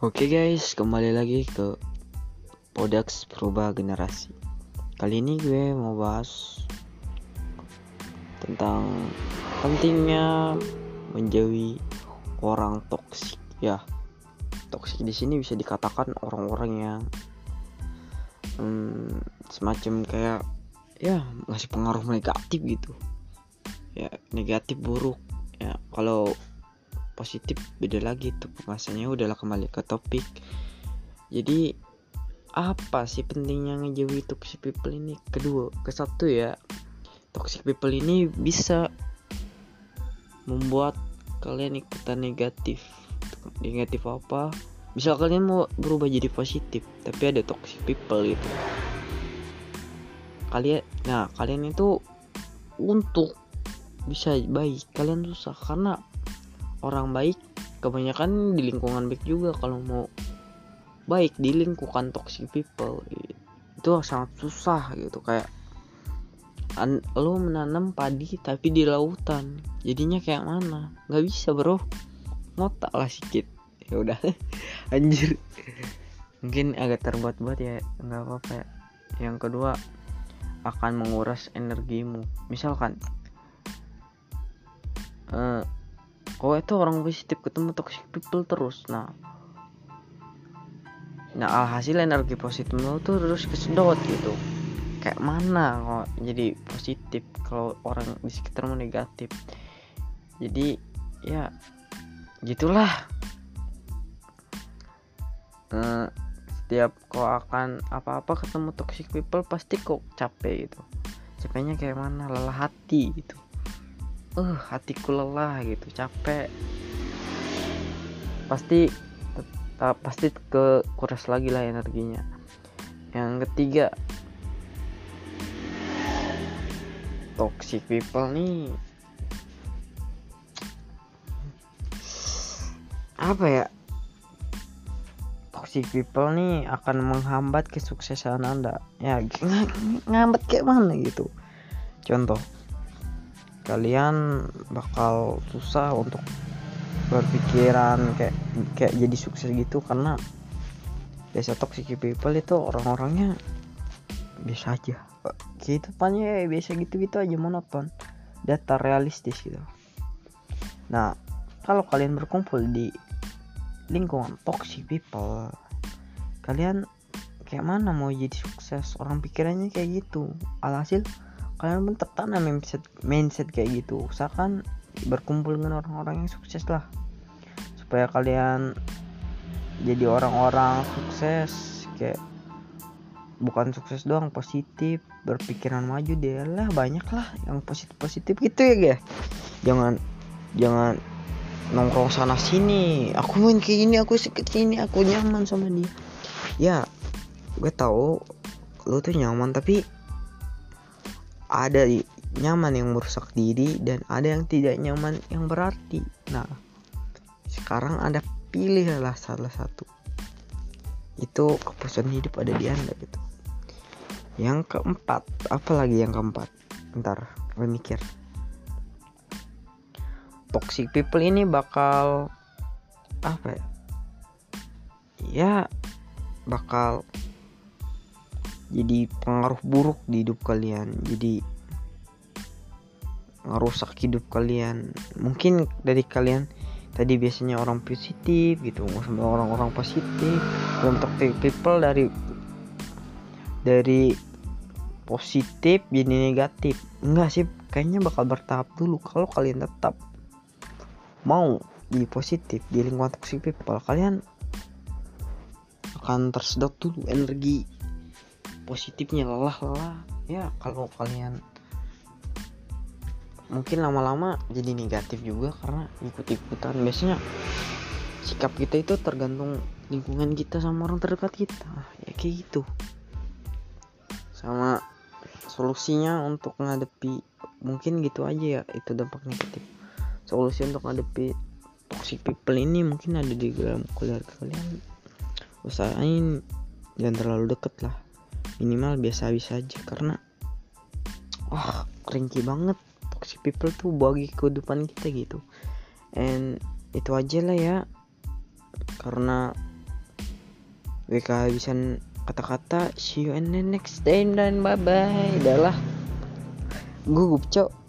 Oke guys, kembali lagi ke Podax Perubahan Generasi. Kali ini gue mau bahas tentang pentingnya menjauhi orang toksik. Ya, toksik di sini bisa dikatakan orang-orang yang hmm, semacam kayak ya ngasih pengaruh negatif gitu. Ya negatif buruk. Ya kalau positif beda lagi tuh pembahasannya. Udahlah kembali ke topik. Jadi apa sih pentingnya ngejauhi toxic people ini? Kedua ke satu ya toxic people ini bisa membuat kalian ikutan negatif. Negatif apa? Bisa kalian mau berubah jadi positif tapi ada toxic people gitu. Kalian nah kalian itu untuk bisa baik kalian susah. Karena orang baik kebanyakan di lingkungan baik juga kalau mau baik di lingkungan toxic people. Itu sangat susah gitu kayak an lo menanam padi tapi di lautan. Jadinya kayak mana? Nggak bisa bro. Ngotak lah sedikit ya udah anjir. Mungkin agak terbuat-buat ya nggak apa-apa ya. Yang kedua akan menguras energimu. Misalkan uh, kalau itu orang positif ketemu toxic people terus. Nah. Nah alhasil energi positif lo tuh terus kesedot gitu. Kayak mana kok jadi positif kalau orang di sekitarmu negatif? Jadi ya gitulah. Uh, setiap kau akan apa-apa ketemu toxic people pasti kok capek gitu. Capeknya kayak mana? Lelah hati gitu uh hatiku lelah gitu capek. Pasti tetap pasti ke kuras lagi lah energinya. Yang ketiga toxic people nih. Apa ya? Toxic people nih akan menghambat kesuksesan anda. Ya ng ngambat kayak mana gitu? Contoh kalian bakal susah untuk berpikiran kayak kayak jadi sukses gitu karena biasa toxic people itu orang-orangnya biasa aja. Kehidupannya ya biasa gitu-gitu aja monoton data realistis gitu. Nah kalau kalian berkumpul di lingkungan toxic people kalian kayak mana mau jadi sukses? Orang pikirannya kayak gitu. Alhasil kalian pun tertanam mindset mindset kayak gitu. Usahakan berkumpul dengan orang-orang yang sukses lah. Supaya kalian jadi orang-orang sukses kayak bukan sukses doang positif berpikiran maju deh lah. Banyak lah yang positif positif gitu ya guys. Jangan jangan nongkrong sana sini. Aku main kayak gini aku sakit sini aku nyaman sama dia. Ya gue tahu lu tuh nyaman tapi ada nyaman yang merusak diri dan ada yang tidak nyaman yang berarti. Nah sekarang anda pilihlah salah satu. Itu keputusan hidup ada di anda gitu. Yang keempat apalagi yang keempat? Ntar gue mikir. Toxic people ini bakal apa ya? Ya bakal jadi pengaruh buruk di hidup kalian jadi ngerusak hidup kalian. Mungkin dari kalian tadi biasanya orang positif gitu sampai orang-orang positif. Belum people dari dari positif jadi negatif. Enggak sih kayaknya bakal bertahap dulu. Kalau kalian tetap mau di positif di lingkungan toxic people kalian akan tersedot dulu energi positifnya lelah-lelah ya kalau kalian mungkin lama-lama jadi negatif juga karena ikut-ikutan. Biasanya sikap kita itu tergantung lingkungan kita sama orang terdekat kita. Ya kayak gitu. Sama solusinya untuk menghadapi mungkin gitu aja ya itu dampak negatif. Solusi untuk menghadapi toxic people ini mungkin ada di dalam keluarga kalian. Usahain jangan terlalu deket lah minimal biasa-biasa aja karena wah ringkih banget. Toxic people tuh bagi kehidupan kita gitu. And itu aja lah ya. Karena gue kehabisan kata-kata see you in the next time dan bye bye adalah gugup cok